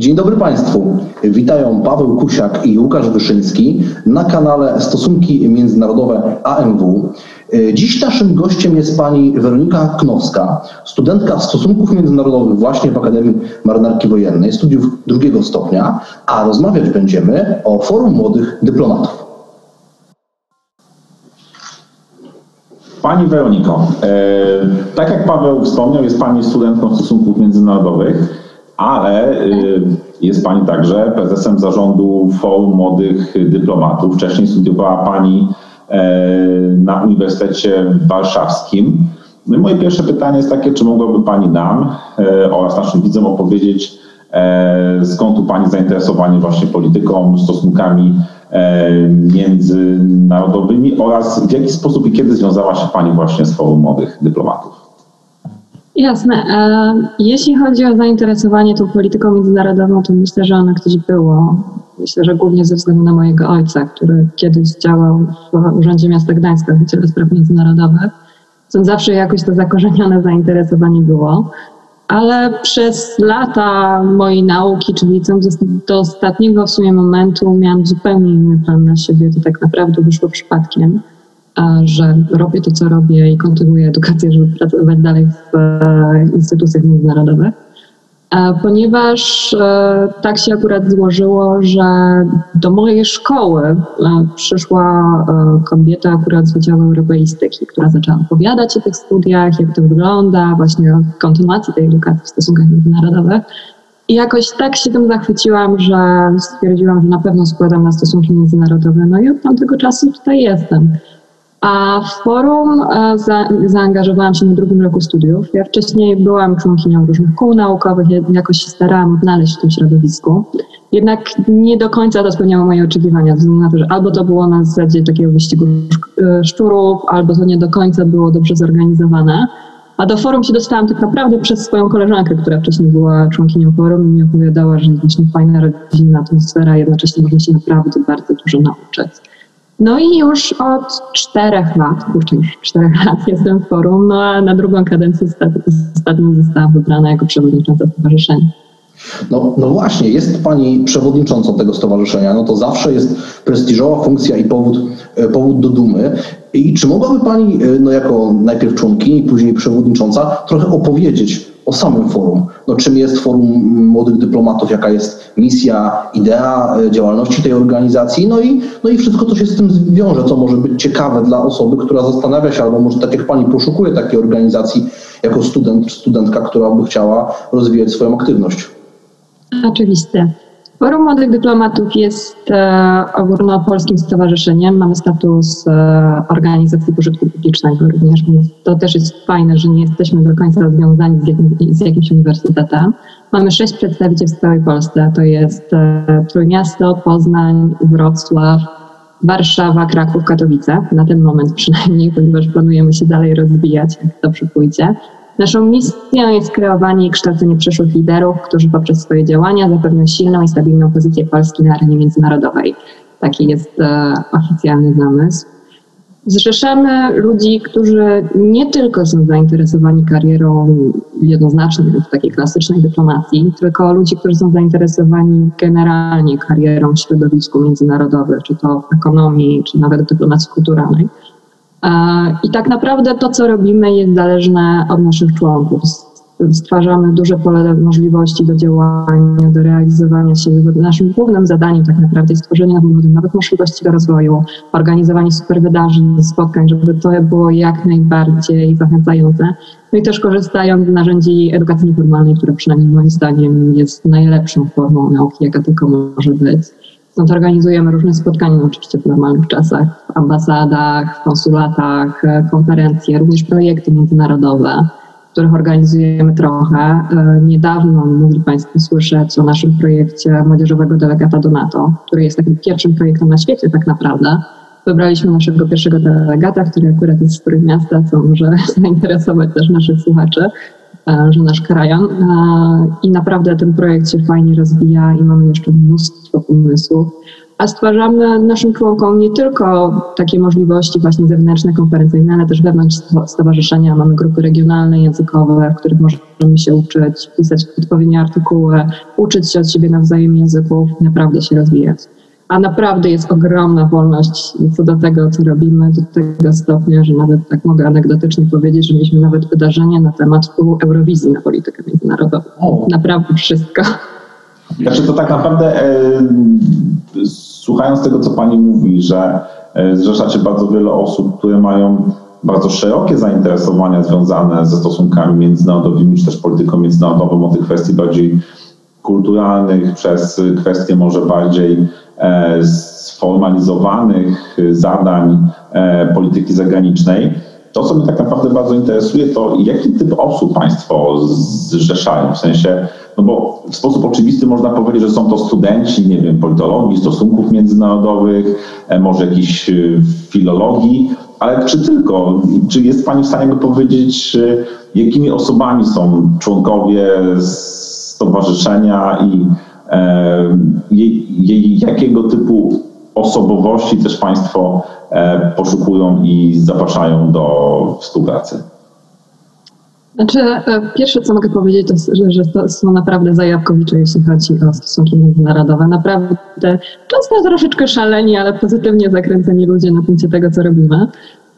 Dzień dobry Państwu. Witają Paweł Kusiak i Łukasz Wyszyński na kanale Stosunki Międzynarodowe AMW. Dziś naszym gościem jest pani Weronika Knowska, studentka stosunków międzynarodowych właśnie w Akademii Marynarki Wojennej, studiów drugiego stopnia, a rozmawiać będziemy o Forum Młodych Dyplomatów. Pani Weroniko, e, tak jak Paweł wspomniał, jest Pani studentką stosunków międzynarodowych, ale e, jest Pani także prezesem zarządu Forum Młodych Dyplomatów. Wcześniej studiowała Pani e, na Uniwersytecie Warszawskim. No moje pierwsze pytanie jest takie, czy mogłaby Pani nam e, oraz naszym widzom opowiedzieć, e, skąd u Pani zainteresowanie właśnie polityką, stosunkami międzynarodowymi oraz w jaki sposób i kiedy związała się Pani właśnie z Forum Młodych Dyplomatów? Jasne. E, jeśli chodzi o zainteresowanie tą polityką międzynarodową, to myślę, że ono kiedyś było. Myślę, że głównie ze względu na mojego ojca, który kiedyś działał w Urzędzie Miasta Gdańska w Wydziale Spraw Międzynarodowych. Stąd zawsze jakoś to zakorzenione zainteresowanie było ale przez lata mojej nauki, czyli do ostatniego w sumie momentu miałam zupełnie inny plan na siebie. To tak naprawdę wyszło przypadkiem, że robię to, co robię i kontynuuję edukację, żeby pracować dalej w e, instytucjach międzynarodowych ponieważ e, tak się akurat złożyło, że do mojej szkoły e, przyszła e, kobieta akurat z Wydziału Europeistyki, która zaczęła opowiadać o tych studiach, jak to wygląda, właśnie o kontynuacji tej edukacji w stosunkach międzynarodowych. I jakoś tak się tym zachwyciłam, że stwierdziłam, że na pewno składam na stosunki międzynarodowe. No i od tamtego czasu tutaj jestem. A w forum e, za, zaangażowałam się na drugim roku studiów. Ja wcześniej byłam członkinią różnych kół naukowych, jakoś się starałam odnaleźć w tym środowisku. Jednak nie do końca to spełniało moje oczekiwania, ze względu na to, że albo to było na zasadzie takiego wyścigu e, szczurów, albo to nie do końca było dobrze zorganizowane. A do forum się dostałam tak naprawdę przez swoją koleżankę, która wcześniej była członkinią forum i mi opowiadała, że jest właśnie fajna, rodzinna atmosfera, jednocześnie można się naprawdę bardzo dużo nauczyć. No i już od czterech lat, kurczę, już czterech lat jestem w forum, no a na drugą kadencję ostatnio zostałam wybrana jako przewodnicząca stowarzyszenia. No, no właśnie, jest Pani przewodniczącą tego stowarzyszenia, no to zawsze jest prestiżowa funkcja i powód, e, powód do dumy. I czy mogłaby Pani, e, no jako najpierw członkini, później przewodnicząca, trochę opowiedzieć o samym forum. No, czym jest Forum Młodych Dyplomatów, jaka jest misja, idea e, działalności tej organizacji, no i, no i wszystko, co się z tym wiąże, co może być ciekawe dla osoby, która zastanawia się, albo może tak jak Pani poszukuje takiej organizacji jako student, studentka, która by chciała rozwijać swoją aktywność. Oczywiście. Forum Młodych Dyplomatów jest e, ogólnopolskim stowarzyszeniem. Mamy status e, organizacji pożytku publicznego również, to też jest fajne, że nie jesteśmy do końca związani z, jakim, z jakimś uniwersytetem. Mamy sześć przedstawicieli w całej Polsce. To jest e, Trójmiasto, Poznań, Wrocław, Warszawa, Kraków, Katowice. Na ten moment przynajmniej, ponieważ planujemy się dalej rozwijać, jak to przypójdzie. Naszą misją jest kreowanie i kształcenie przyszłych liderów, którzy poprzez swoje działania zapewnią silną i stabilną pozycję Polski na arenie międzynarodowej. Taki jest e, oficjalny zamysł. Zrzeszamy ludzi, którzy nie tylko są zainteresowani karierą jednoznacznie w takiej klasycznej dyplomacji, tylko ludzi, którzy są zainteresowani generalnie karierą w środowisku międzynarodowym, czy to w ekonomii, czy nawet w dyplomacji kulturalnej. I tak naprawdę to, co robimy, jest zależne od naszych członków. Stwarzamy duże pole możliwości do działania, do realizowania się. Naszym głównym zadaniem tak naprawdę jest stworzenie nowych możliwości do rozwoju, organizowanie super wydarzeń, spotkań, żeby to było jak najbardziej zachęcające. No i też korzystając z narzędzi edukacji nieformalnej, która przynajmniej moim zdaniem jest najlepszą formą nauki, jaka tylko może być. Stąd organizujemy różne spotkania, no oczywiście w normalnych czasach, w ambasadach, w konsulatach, e, konferencje, również projekty międzynarodowe, których organizujemy trochę. E, niedawno mogli Państwo słyszeć o naszym projekcie młodzieżowego delegata do NATO, który jest takim pierwszym projektem na świecie tak naprawdę. Wybraliśmy naszego pierwszego delegata, który akurat jest z których miasta, co może zainteresować też naszych słuchaczy. E, że nasz krajan. E, I naprawdę ten projekt się fajnie rozwija i mamy jeszcze mnóstwo pomysłów. a stwarzamy naszym członkom nie tylko takie możliwości właśnie zewnętrzne, konferencyjne, ale też wewnątrz stowarzyszenia mamy grupy regionalne, językowe, w których możemy się uczyć, pisać odpowiednie artykuły, uczyć się od siebie nawzajem języków, naprawdę się rozwijać. A naprawdę jest ogromna wolność co do tego, co robimy, do tego stopnia, że nawet tak mogę anegdotycznie powiedzieć, że mieliśmy nawet wydarzenie na temat wpływu Eurowizji na politykę międzynarodową. O. Naprawdę wszystko. Znaczy to tak naprawdę e, słuchając tego, co Pani mówi, że e, zrzeszacie bardzo wiele osób, które mają bardzo szerokie zainteresowania związane ze stosunkami międzynarodowymi, czy też polityką międzynarodową, od tych kwestii bardziej kulturalnych, przez kwestie może bardziej sformalizowanych zadań polityki zagranicznej. To, co mnie tak naprawdę bardzo interesuje, to jaki typ osób Państwo zrzeszają, w sensie no bo w sposób oczywisty można powiedzieć, że są to studenci, nie wiem, politologii, stosunków międzynarodowych, e, może jakiejś e, filologii, ale czy tylko? Czy jest Pani w stanie powiedzieć, jakimi osobami są członkowie stowarzyszenia i e, jakiego typu osobowości też Państwo e, poszukują i zapraszają do współpracy? Znaczy, e, pierwsze co mogę powiedzieć, to że, że to są naprawdę zajawkowicze, jeśli chodzi o stosunki międzynarodowe. Naprawdę często troszeczkę szaleni, ale pozytywnie zakręceni ludzie na punkcie tego, co robimy.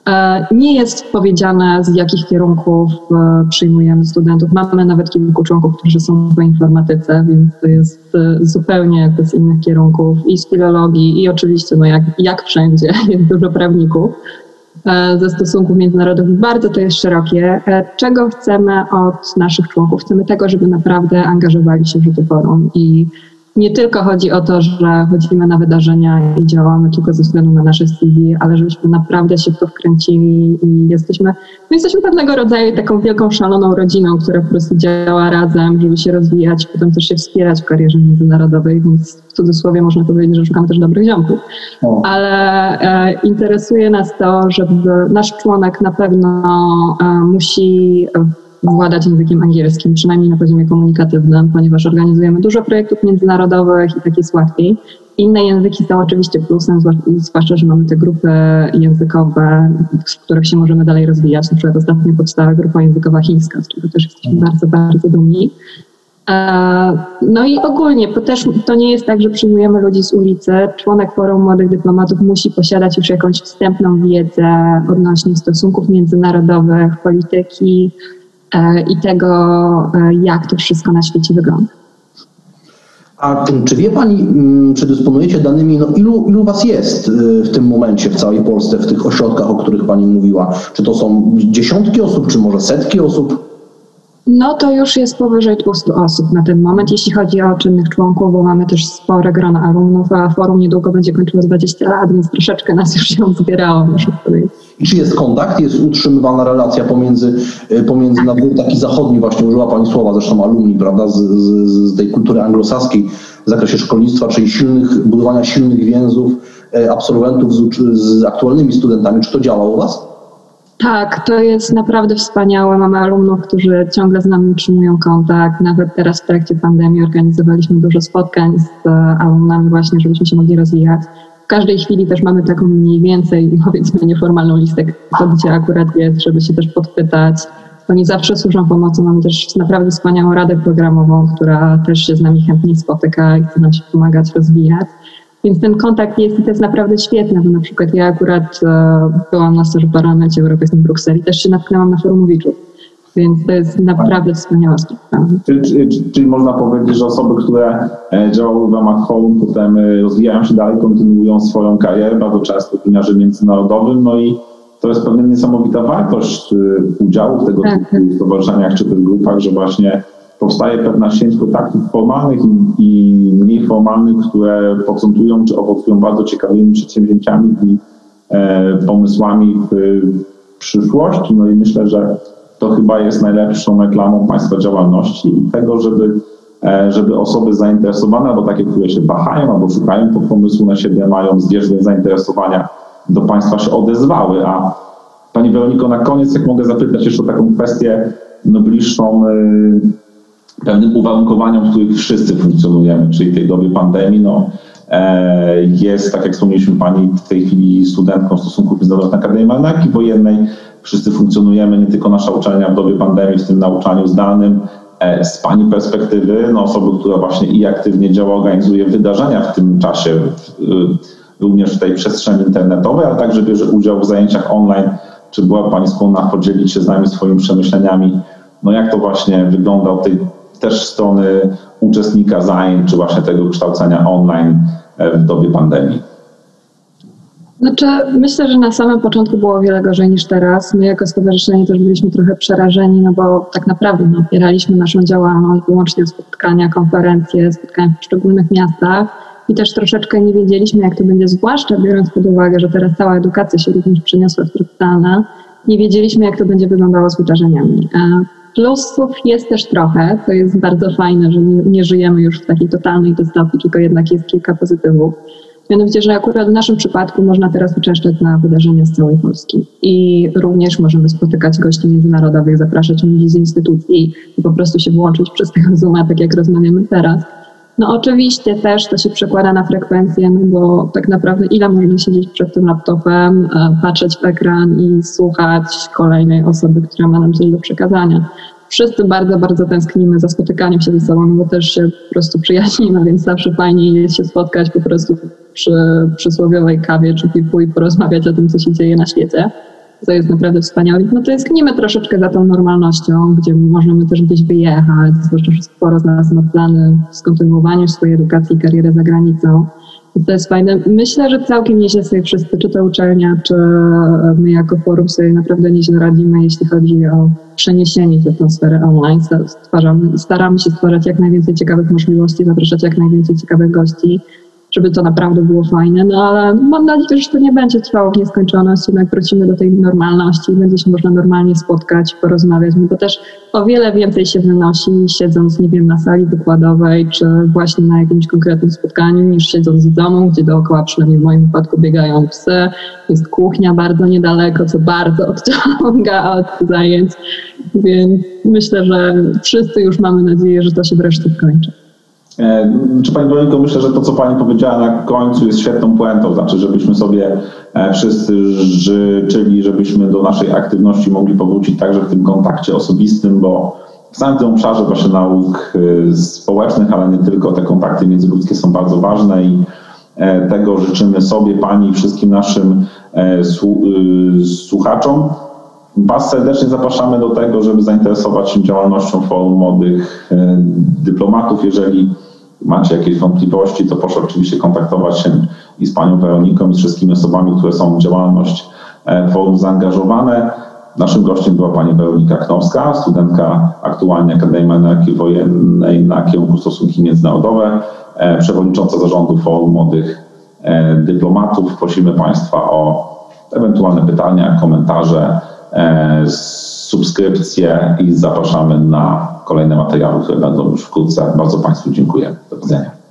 E, nie jest powiedziane, z jakich kierunków e, przyjmujemy studentów. Mamy nawet kilku członków, którzy są w informatyce, więc to jest zupełnie jakby z innych kierunków i z filologii i oczywiście, no jak, jak wszędzie, jest dużo prawników. E, ze stosunków międzynarodowych. Bardzo to jest szerokie. E, czego chcemy od naszych członków? Chcemy tego, żeby naprawdę angażowali się w życie forum i nie tylko chodzi o to, że chodzimy na wydarzenia i działamy tylko ze względu na nasze CV, ale żebyśmy naprawdę się w to wkręcili i jesteśmy, my jesteśmy pewnego rodzaju taką wielką, szaloną rodziną, która po prostu działa razem, żeby się rozwijać, potem też się wspierać w karierze międzynarodowej, więc w cudzysłowie można powiedzieć, że szukamy też dobrych ziomków. Ale e, interesuje nas to, żeby nasz członek na pewno e, musi władać językiem angielskim, przynajmniej na poziomie komunikatywnym, ponieważ organizujemy dużo projektów międzynarodowych i tak jest łatwiej. Inne języki są oczywiście plusem, zwłaszcza, że mamy te grupy językowe, w których się możemy dalej rozwijać. Na przykład ostatnio powstała grupa językowa chińska, z czego też jesteśmy bardzo, bardzo dumni. E, no i ogólnie, bo też to nie jest tak, że przyjmujemy ludzi z ulicy. Członek Forum Młodych Dyplomatów musi posiadać już jakąś wstępną wiedzę odnośnie stosunków międzynarodowych, polityki, i tego, e, jak to wszystko na świecie wygląda. A czy wie Pani, mm, czy dysponujecie danymi, no ilu, ilu Was jest y, w tym momencie w całej Polsce, w tych ośrodkach, o których Pani mówiła? Czy to są dziesiątki osób, czy może setki osób? No to już jest powyżej 200 osób na ten moment, jeśli chodzi o czynnych członków, bo mamy też spore grono alumnów, a forum niedługo będzie kończyło 20 lat, więc troszeczkę nas już się zbierało, muszę powiedzieć. Czy jest kontakt, jest utrzymywana relacja pomiędzy, e, pomiędzy na taki zachodni, właśnie użyła Pani słowa, zresztą alumni, prawda, z, z, z tej kultury anglosaskiej w zakresie szkolnictwa, czyli silnych, budowania silnych więzów e, absolwentów z, z aktualnymi studentami. Czy to działa u Was? Tak, to jest naprawdę wspaniałe. Mamy alumnów, którzy ciągle z nami utrzymują kontakt. Nawet teraz w trakcie pandemii organizowaliśmy dużo spotkań z e, alumnami właśnie, żebyśmy się mogli rozwijać. W każdej chwili też mamy taką mniej więcej, powiedzmy, nieformalną listę, kto gdzie akurat jest, żeby się też podpytać. Oni zawsze służą pomocą. Mamy też naprawdę wspaniałą radę programową, która też się z nami chętnie spotyka i chce nam się pomagać rozwijać. Więc ten kontakt jest to jest naprawdę świetne, bo na przykład ja akurat e, byłam na stażu w Parlamencie Europejskim w Brukseli, też się natknęłam na Forumowiczów. Więc to jest naprawdę wspaniała sprawa. Czyli, czyli, czyli, można powiedzieć, że osoby, które e, działały w ramach forum, potem e, rozwijają się dalej, kontynuują swoją karierę, bardzo często w wymiarze międzynarodowym, no i to jest pewnie niesamowita wartość udziału w tego tak, typu stowarzyszeniach czy tych grupach, że właśnie powstaje pewna sieć kontaktów formalnych i, mniej formalnych, które procentują czy owocują bardzo ciekawymi przedsięwzięciami i e, pomysłami w, w przyszłości. No i myślę, że to chyba jest najlepszą reklamą Państwa działalności i tego, żeby, e, żeby osoby zainteresowane, albo takie, które się wahają, albo szukają pomysłu na siebie, mają zbieżne zainteresowania, do Państwa się odezwały. A Pani Weroniko, na koniec, jak mogę zapytać jeszcze o taką kwestię no, bliższą pewnym uwarunkowaniom, w których wszyscy funkcjonujemy, czyli tej dobie pandemii, no, Jest, tak jak wspomnieliśmy Pani, w tej chwili studentką stosunków międzynarodowych na Akademii Marynarki Wojennej. Wszyscy funkcjonujemy, nie tylko nasza uczelnia w dobie pandemii, w tym nauczaniu zdalnym. Z Pani perspektywy, no osoby, która właśnie i aktywnie działa, organizuje wydarzenia w tym czasie, również w tej przestrzeni internetowej, ale także bierze udział w zajęciach online. Czy była Pani skłonna podzielić się z nami swoimi przemyśleniami, no jak to właśnie wygląda od tej też strony uczestnika zajęć, czy właśnie tego kształcenia online e, w dobie pandemii? Znaczy, myślę, że na samym początku było wiele gorzej niż teraz. My jako stowarzyszenie też byliśmy trochę przerażeni, no bo tak naprawdę no, opieraliśmy naszą działalność wyłącznie o spotkania, konferencje, spotkania w poszczególnych miastach i też troszeczkę nie wiedzieliśmy, jak to będzie, zwłaszcza biorąc pod uwagę, że teraz cała edukacja się również przeniosła w tryb Nie wiedzieliśmy, jak to będzie wyglądało z wydarzeniami. Plusów jest też trochę, to jest bardzo fajne, że nie, nie żyjemy już w takiej totalnej dystopii, tylko jednak jest kilka pozytywów. Mianowicie, że akurat w naszym przypadku można teraz uczęszczać na wydarzenia z całej Polski i również możemy spotykać gości międzynarodowych, zapraszać ludzi z instytucji i po prostu się włączyć przez tego Zooma, tak jak rozmawiamy teraz. No oczywiście też to się przekłada na frekwencję, no bo tak naprawdę ile możemy siedzieć przed tym laptopem, e, patrzeć w ekran i słuchać kolejnej osoby, która ma nam coś do przekazania. Wszyscy bardzo, bardzo tęsknimy za spotykaniem się ze sobą, no bo też się po prostu przyjaźnimy, więc zawsze fajnie jest się spotkać po prostu przy przysłowiowej kawie czy piwu i porozmawiać o tym, co się dzieje na świecie co jest naprawdę wspaniałe. No tęsknimy troszeczkę za tą normalnością, gdzie możemy też gdzieś wyjechać, zwłaszcza, sporo z nas ma plany z kontynuowaniem swojej edukacji i kariery za granicą. To jest fajne. Myślę, że całkiem nieźle sobie wszyscy, czy to uczelnia, czy my jako forum sobie naprawdę nieźle radzimy, jeśli chodzi o przeniesienie się tę sferę online. Stwarzamy, staramy się stwarzać jak najwięcej ciekawych możliwości, zapraszać jak najwięcej ciekawych gości żeby to naprawdę było fajne, no ale mam nadzieję, że to nie będzie trwało w nieskończoność, jednak wrócimy do tej normalności i będzie się można normalnie spotkać, porozmawiać, bo też o wiele więcej się wynosi siedząc, nie wiem, na sali wykładowej, czy właśnie na jakimś konkretnym spotkaniu, niż siedząc w domu, gdzie dookoła, przynajmniej w moim wypadku, biegają psy, jest kuchnia bardzo niedaleko, co bardzo odciąga od zajęć, więc myślę, że wszyscy już mamy nadzieję, że to się wreszcie skończy. E, czy Pani Weroniko, myślę, że to, co Pani powiedziała na końcu jest świetną puentą, znaczy, żebyśmy sobie e, wszyscy życzyli, żebyśmy do naszej aktywności mogli powrócić także w tym kontakcie osobistym, bo w samym tym obszarze właśnie nauk e, społecznych, ale nie tylko, te kontakty międzyludzkie są bardzo ważne i tego życzymy sobie, Pani i wszystkim naszym słuchaczom. Was serdecznie zapraszamy do tego, żeby zainteresować się działalnością Forum Młodych Dyplomatów. Jeżeli macie jakieś wątpliwości, to proszę oczywiście kontaktować się i z Panią Weroniką i z wszystkimi osobami, które są w działalność e, forum zaangażowane. Naszym gościem była Pani Weronika Knowska, studentka aktualnie Akademii Marynarki Wojennej na kierunku Stosunki Międzynarodowe, e, przewodnicząca zarządu Forum Młodych e, Dyplomatów. Prosimy Państwa o ewentualne pytania, komentarze, subskrypcje i zapraszamy na kolejne materiały, które będą już wkrótce. Bardzo Państwu dziękuję. Do widzenia.